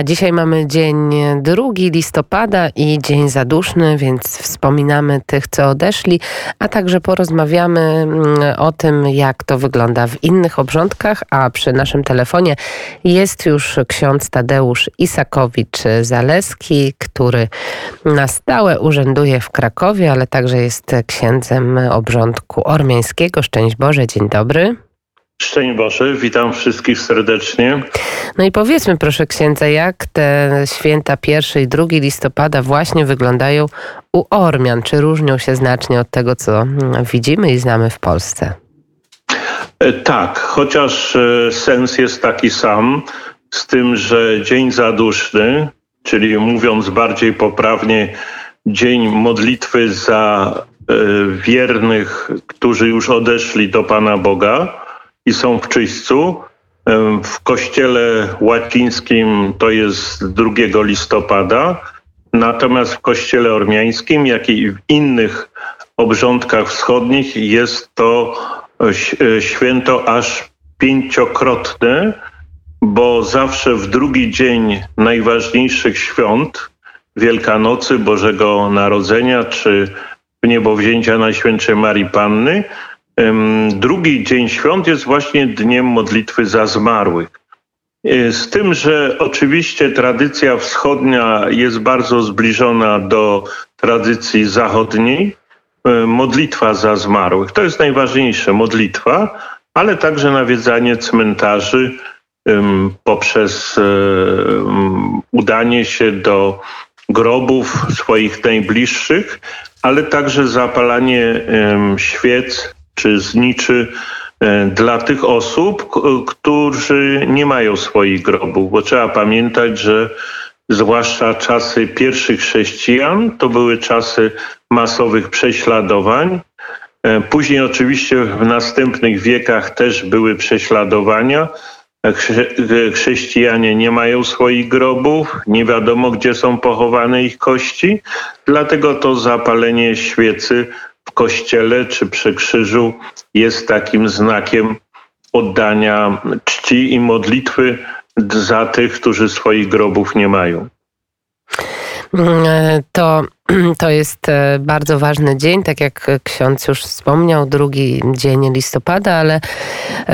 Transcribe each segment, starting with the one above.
A dzisiaj mamy dzień 2 listopada i dzień zaduszny, więc wspominamy tych, co odeszli, a także porozmawiamy mm, o tym, jak to wygląda w innych obrządkach, a przy naszym telefonie jest już ksiądz Tadeusz Isakowicz-Zaleski, który na stałe urzęduje w Krakowie, ale także jest księdzem obrządku ormiańskiego. Szczęść Boże, dzień dobry. Szczęść Boże, witam wszystkich serdecznie. No i powiedzmy proszę księdza, jak te święta 1 i 2 listopada właśnie wyglądają u Ormian? Czy różnią się znacznie od tego, co widzimy i znamy w Polsce? E, tak, chociaż e, sens jest taki sam, z tym, że dzień zaduszny, czyli mówiąc bardziej poprawnie, dzień modlitwy za e, wiernych, którzy już odeszli do Pana Boga, i są w czyśćcu. W kościele łacińskim to jest 2 listopada, natomiast w kościele ormiańskim, jak i w innych obrządkach wschodnich jest to e, święto aż pięciokrotne, bo zawsze w drugi dzień najważniejszych świąt, Wielkanocy, Bożego Narodzenia czy Niebowzięcia Najświętszej Marii Panny, Drugi dzień świąt jest właśnie dniem modlitwy za zmarłych. E, z tym, że oczywiście tradycja wschodnia jest bardzo zbliżona do tradycji zachodniej. E, modlitwa za zmarłych to jest najważniejsze modlitwa, ale także nawiedzanie cmentarzy poprzez e, udanie się do grobów swoich najbliższych, ale także zapalanie świec czy zniczy e, dla tych osób, którzy nie mają swoich grobów, bo trzeba pamiętać, że zwłaszcza czasy pierwszych chrześcijan to były czasy masowych prześladowań. E, później oczywiście w następnych wiekach też były prześladowania. Chrześcijanie nie mają swoich grobów, nie wiadomo gdzie są pochowane ich kości, dlatego to zapalenie świecy w kościele czy przy krzyżu jest takim znakiem oddania czci i modlitwy za tych, którzy swoich grobów nie mają. To To jest e, bardzo ważny dzień, tak jak ksiądz już wspomniał, drugi dzień listopada, ale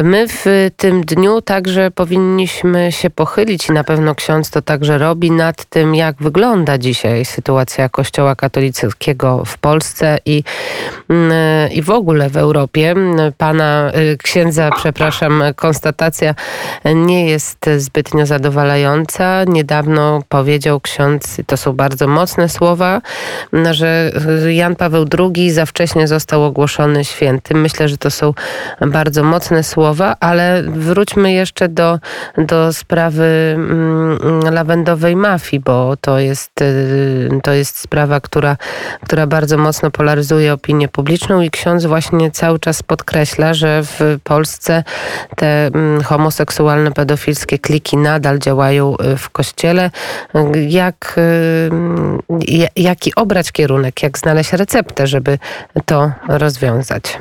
my w tym dniu także powinniśmy się pochylić i na pewno ksiądz to także robi nad tym, jak wygląda dzisiaj sytuacja Kościoła katolickiego w Polsce i, mm, i w ogóle w Europie. Pana y, księdza, przepraszam, konstatacja nie jest zbytnio zadowalająca. Niedawno powiedział ksiądz, to są bardzo mocne słowa, że Jan Paweł II za wcześnie został ogłoszony świętym. Myślę, że to są bardzo mocne słowa, ale wróćmy jeszcze do, do sprawy mm, lawendowej mafii, bo to jest, y, to jest sprawa, która, która bardzo mocno polaryzuje opinię publiczną i ksiądz właśnie cały czas podkreśla, że w Polsce te mm, homoseksualne, pedofilskie kliki nadal działają y, w kościele. Jak, y, jaki obrać kierunek, jak znaleźć receptę, żeby to rozwiązać?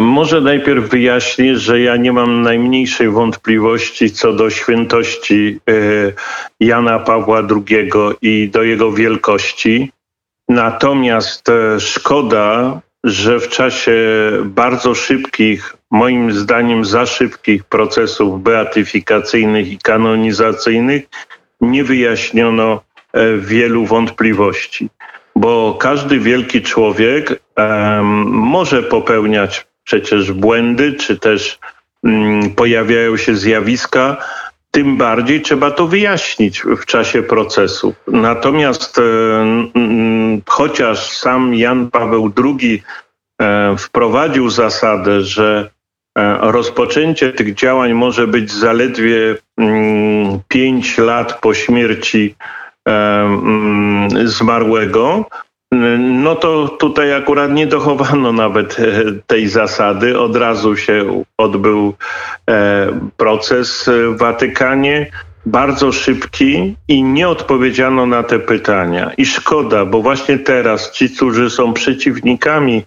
Może najpierw wyjaśnię, że ja nie mam najmniejszej wątpliwości co do świętości e, Jana Pawła II i do jego wielkości. Natomiast e, szkoda, że w czasie bardzo szybkich, moim zdaniem za szybkich procesów beatyfikacyjnych i kanonizacyjnych nie wyjaśniono E, wielu wątpliwości, bo każdy wielki człowiek może popełniać przecież błędy, czy też um, pojawiają się zjawiska, tym bardziej trzeba to wyjaśnić w czasie procesu. Natomiast um, chociaż sam Jan Paweł II e, wprowadził zasadę, że rozpoczęcie tych działań może być zaledwie pięć lat po śmierci Mm, zmarłego, no to tutaj akurat nie dochowano nawet e, tej zasady. Od razu się odbył e, proces w Watykanie, bardzo szybki i nie odpowiedziano na te pytania. I szkoda, bo właśnie teraz ci, którzy są przeciwnikami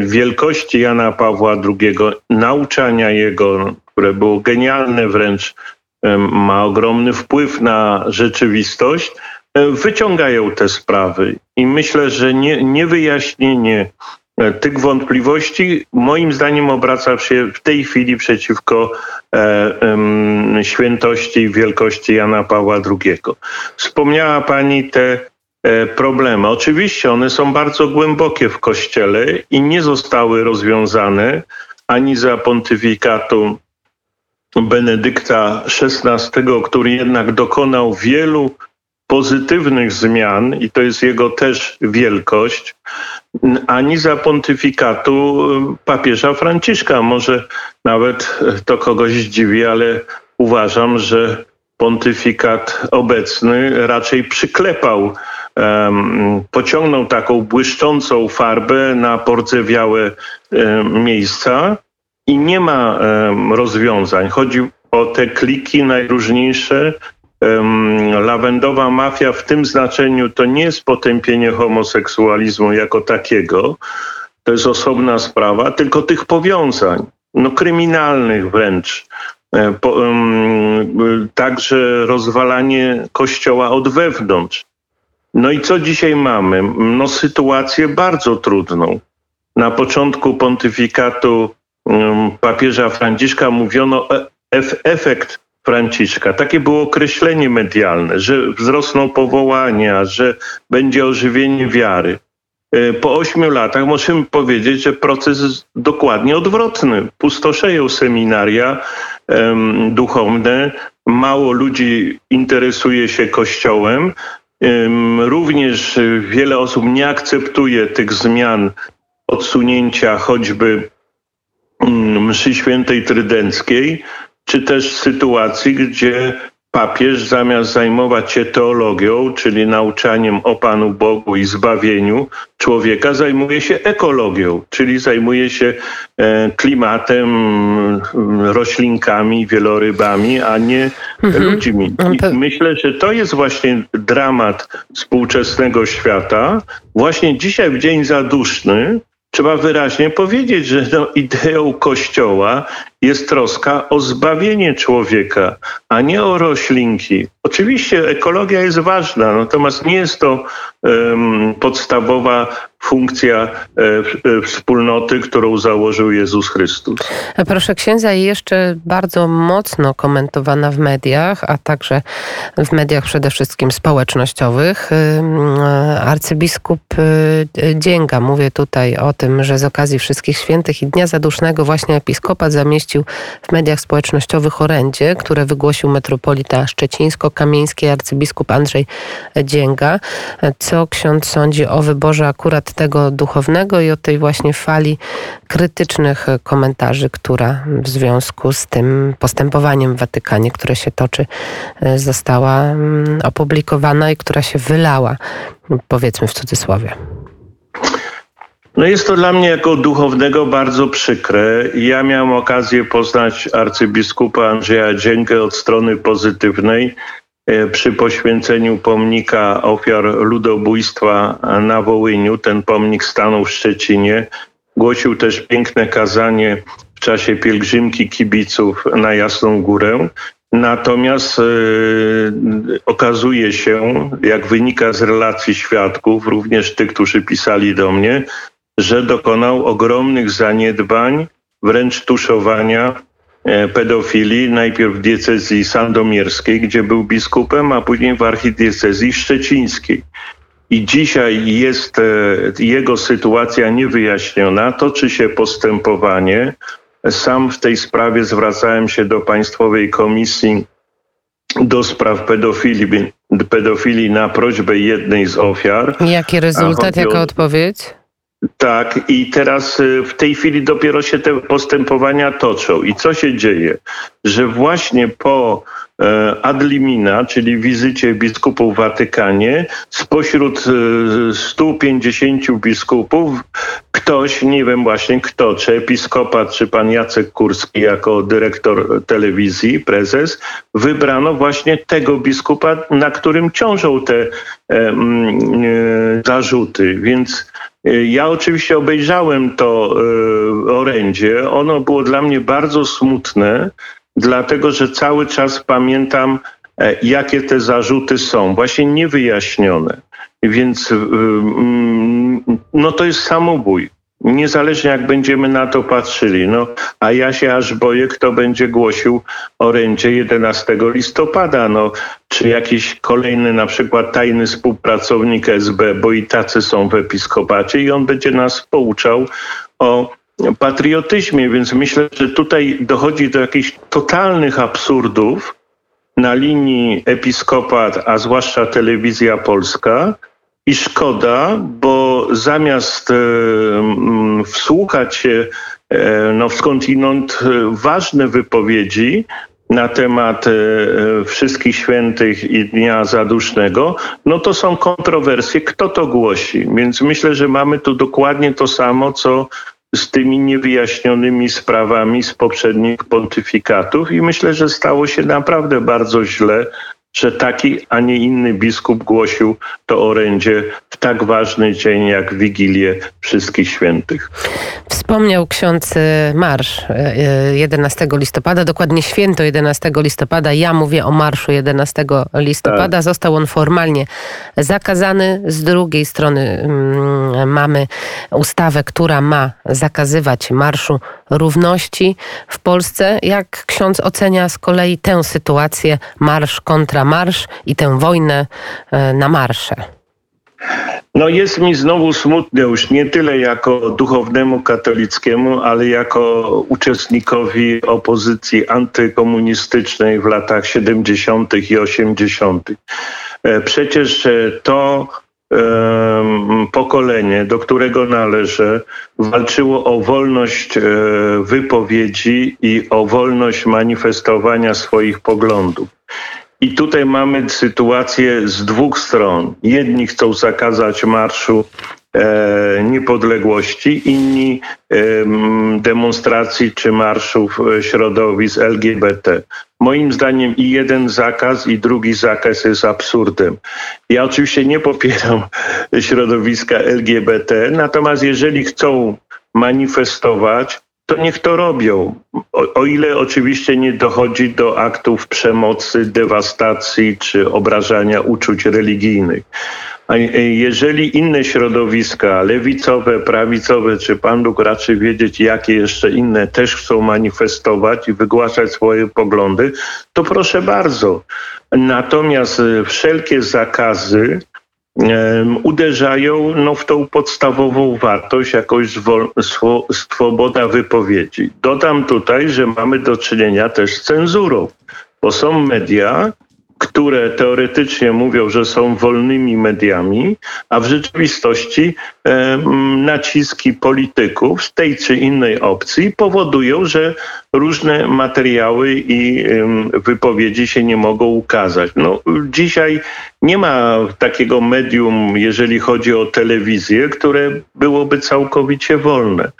wielkości Jana Pawła II, nauczania jego, które było genialne wręcz, ma ogromny wpływ na rzeczywistość, wyciągają te sprawy. I myślę, że nie, niewyjaśnienie tych wątpliwości moim zdaniem obraca się w tej chwili przeciwko e, e, świętości i wielkości Jana Pawła II. Wspomniała Pani te e, problemy. Oczywiście one są bardzo głębokie w Kościele i nie zostały rozwiązane ani za pontyfikatu Benedykta XVI, który jednak dokonał wielu pozytywnych zmian, i to jest jego też wielkość, ani za pontyfikatu papieża Franciszka. Może nawet to kogoś zdziwi, ale uważam, że pontyfikat obecny raczej przyklepał, um, pociągnął taką błyszczącą farbę na pordzewiałe um, miejsca i nie ma rozwiązań. Chodzi o te kliki najróżniejsze, lawendowa mafia w tym znaczeniu to nie jest potępienie homoseksualizmu jako takiego, to jest osobna sprawa, tylko tych powiązań, no kryminalnych wręcz. E, po, um, także rozwalanie kościoła od wewnątrz. No i co dzisiaj mamy? No sytuację bardzo trudną. Na początku pontyfikatu papieża Franciszka mówiono e efekt Franciszka. Takie było określenie medialne, że wzrosną powołania, że będzie ożywienie wiary. E, po ośmiu latach możemy powiedzieć, że proces jest dokładnie odwrotny. Pustoszeją seminaria um, duchowne, mało ludzi interesuje się Kościołem. Um, również wiele osób nie akceptuje tych zmian odsunięcia choćby mszy świętej trydenckiej czy też sytuacji, gdzie papież zamiast zajmować się teologią, czyli nauczaniem o Panu Bogu i zbawieniu człowieka, zajmuje się ekologią, czyli zajmuje się e, klimatem, roślinkami, wielorybami, a nie mhm. ludźmi. I myślę, że to jest właśnie dramat współczesnego świata. Właśnie dzisiaj w Dzień Zaduszny trzeba wyraźnie powiedzieć, że no, ideą Kościoła jest troska o zbawienie człowieka, a nie o roślinki. Oczywiście ekologia jest ważna, natomiast nie jest to um, podstawowa funkcja e, e, wspólnoty, którą założył Jezus Chrystus. Proszę księdza, jeszcze bardzo mocno komentowana w mediach, a także w mediach przede wszystkim społecznościowych, e, arcybiskup Dzięga. Mówię tutaj o tym, że z okazji Wszystkich Świętych i Dnia Zadusznego właśnie episkopat zamieścił w mediach społecznościowych orędzie, które wygłosił metropolita szczecińsko-kamieński arcybiskup Andrzej Dzięga. Co ksiądz sądzi o wyborze akurat tego duchownego i o tej właśnie fali krytycznych komentarzy, która w związku z tym postępowaniem w Watykanie, które się toczy, e, została mm, opublikowana i która się wylała, powiedzmy w cudzysłowie. No jest to dla mnie jako duchownego bardzo przykre. Ja miałem okazję poznać arcybiskupa Andrzeja Dziękę od strony pozytywnej. E, przy poświęceniu pomnika ofiar ludobójstwa na Wołyniu. Ten pomnik stanął w Szczecinie. Głosił też piękne kazanie w czasie pielgrzymki kibiców na Jasną Górę. Natomiast yy, okazuje się, jak wynika z relacji świadków, również tych, którzy pisali do mnie, że dokonał ogromnych zaniedbań, wręcz tuszowania pedofilii, najpierw w diecezji sandomierskiej, gdzie był biskupem, a później w archidiecezji szczecińskiej. I dzisiaj jest e, jego sytuacja niewyjaśniona. Toczy się postępowanie. Sam w tej sprawie zwracałem się do Państwowej Komisji do spraw pedofilii, pedofilii na prośbę jednej z ofiar. Jaki rezultat, jaka odpowiedź? Tak, i teraz y, w tej chwili dopiero się te postępowania toczą. I co się dzieje? Że właśnie po e, ad limina, czyli wizycie biskupów w Watykanie, spośród 150 y, biskupów ktoś, nie wiem właśnie kto, czy episkopat, czy pan Jacek Kurski jako dyrektor telewizji, prezes, wybrano właśnie tego biskupa, na którym ciążą te e, e, zarzuty. Więc ja oczywiście obejrzałem to e, orędzie. Ono było dla mnie bardzo smutne, dlatego że cały czas pamiętam, e, jakie te zarzuty są, właśnie niewyjaśnione. Więc no to jest samobój. Niezależnie jak będziemy na to patrzyli. No, a ja się aż boję, kto będzie głosił orędzie 11 listopada. No, czy jakiś kolejny na przykład tajny współpracownik SB, bo i tacy są w episkopacie i on będzie nas pouczał o patriotyzmie. Więc myślę, że tutaj dochodzi do jakichś totalnych absurdów na linii episkopat, a zwłaszcza telewizja polska, i szkoda, bo zamiast e, wsłuchać się e, no, skądinąd e, ważne wypowiedzi na temat wszystkich świętych i Dnia Zadusznego, no to są kontrowersje, kto to głosi. Więc myślę, że mamy tu dokładnie to samo, co z tymi niewyjaśnionymi sprawami z poprzednich pontyfikatów i myślę, że stało się naprawdę bardzo źle że taki, a nie inny biskup głosił to orędzie w tak ważny dzień jak Wigilię Wszystkich Świętych. Wspomniał ksiądz e, marsz 11 e, listopada, dokładnie święto 11 listopada. Ja mówię o marszu 11 listopada. Tak. Został on formalnie zakazany. Z drugiej strony mm, mamy ustawę, która ma zakazywać marszu równości w Polsce. Jak ksiądz ocenia z kolei tę sytuację, marsz kontra marsz i tę wojnę e, na marsze? No jest mi znowu smutno już nie tyle jako duchownemu katolickiemu, ale jako uczestnikowi opozycji antykomunistycznej w latach 70. i 80. E, przecież to pokolenie, do którego należę, walczyło o wolność e, wypowiedzi i o wolność manifestowania swoich poglądów. I tutaj mamy sytuację z dwóch stron. Jedni chcą zakazać marszu niepodległości, inni e, demonstracji czy marszów e, środowisk LGBT. Moim zdaniem i jeden zakaz, i drugi zakaz jest absurdem. Ja oczywiście nie popieram środowiska LGBT, natomiast jeżeli chcą manifestować, to niech to robią. O, o, ile oczywiście nie dochodzi do aktów przemocy, dewastacji czy obrażania uczuć religijnych. A jeżeli inne środowiska, lewicowe, prawicowe, czy Pan Bóg raczy wiedzieć, jakie jeszcze inne też chcą manifestować i wygłaszać swoje poglądy, to proszę bardzo. Natomiast e, wszelkie zakazy uderzają no, w tą podstawową wartość, jakąś swoboda wypowiedzi. Dodam tutaj, że mamy do czynienia też z cenzurą, bo są media, które teoretycznie mówią, że są wolnymi mediami, a w rzeczywistości naciski polityków z tej czy innej opcji powodują, że różne materiały i wypowiedzi się nie mogą ukazać. No, dzisiaj nie ma takiego medium, jeżeli chodzi o telewizję, które byłoby całkowicie wolne.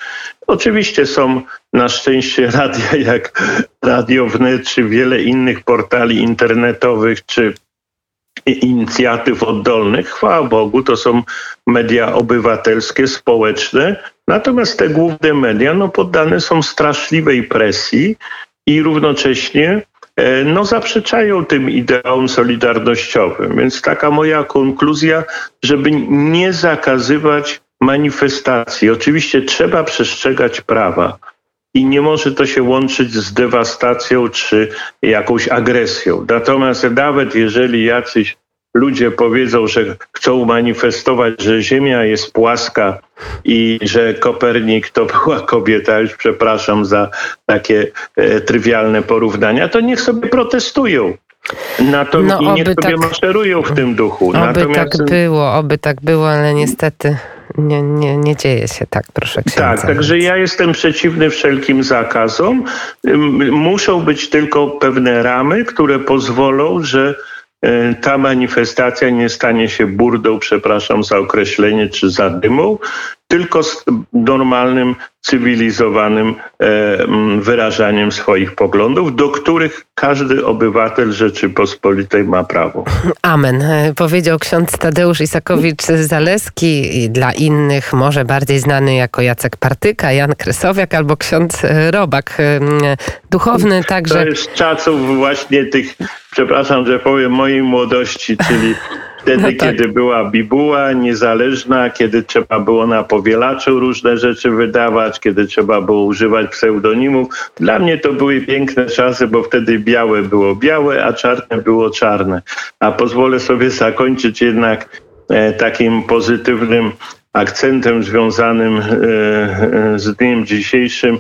Oczywiście są na szczęście radia jak Radio Wnet, czy wiele innych portali internetowych, czy inicjatyw oddolnych. Chwała Bogu, to są media obywatelskie, społeczne. Natomiast te główne media no, poddane są straszliwej presji i równocześnie e, no, zaprzeczają tym ideom solidarnościowym. Więc taka moja konkluzja, żeby nie zakazywać manifestacji. Oczywiście trzeba przestrzegać prawa i nie może to się łączyć z dewastacją czy jakąś agresją. Natomiast nawet jeżeli jacyś ludzie powiedzą, że chcą manifestować, że Ziemia jest płaska i że Kopernik to była kobieta, już przepraszam za takie e, trywialne porównania, to niech sobie protestują. Natomiast no, i niech sobie tak, maszerują w tym duchu. Oby Natomiast... tak było, oby tak było, ale niestety nie, nie, nie dzieje się tak, proszę księdza. Tak, także ja jestem przeciwny wszelkim zakazom. Muszą być tylko pewne ramy, które pozwolą, że e, ta manifestacja nie stanie się burdą, przepraszam za określenie, czy zadymą tylko z normalnym, cywilizowanym e, wyrażaniem swoich poglądów, do których każdy obywatel Rzeczypospolitej ma prawo. Amen. E, powiedział ksiądz Tadeusz Isakowicz-Zaleski, dla innych może bardziej znany jako Jacek Partyka, Jan Kresowiak albo ksiądz e, Robak. Duchowny także. To jest czasów właśnie tych, przepraszam, że powiem, mojej młodości, czyli Wtedy, no tak. kiedy była bibuła niezależna, kiedy trzeba było na powielaczu różne rzeczy wydawać, kiedy trzeba było używać pseudonimów. Dla mnie to były piękne czasy, bo wtedy białe było białe, a czarne było czarne. A pozwolę sobie zakończyć jednak e, takim pozytywnym akcentem związanym e, e, z dniem dzisiejszym,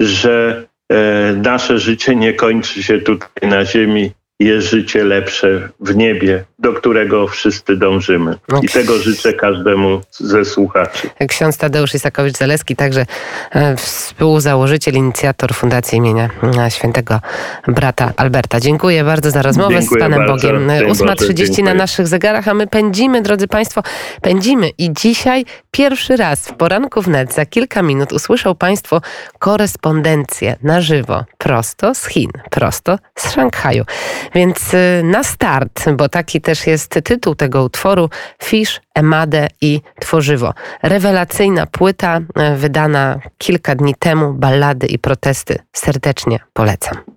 że e, nasze życie nie kończy się tutaj na ziemi jest życie lepsze w niebie, do którego wszyscy dążymy. I tego życzę każdemu ze słuchaczy. Ksiądz Tadeusz Isakowicz-Zaleski, także e, współzałożyciel, inicjator Fundacji imienia e, świętego brata Alberta. Dziękuję bardzo za rozmowę Dziękuję z Panem bardzo. Bogiem. 8.30 na naszych zegarach, a my pędzimy, drodzy Państwo, pędzimy. I dzisiaj pierwszy raz w poranku wnet, za kilka minut usłyszą Państwo korespondencję na żywo, prosto z Chin, prosto z Szanghaju. Więc na start, bo taki też jest tytuł tego utworu, Fish, Emade i Tworzywo. Rewelacyjna płyta y, wydana kilka dni temu, ballady i protesty. Serdecznie polecam.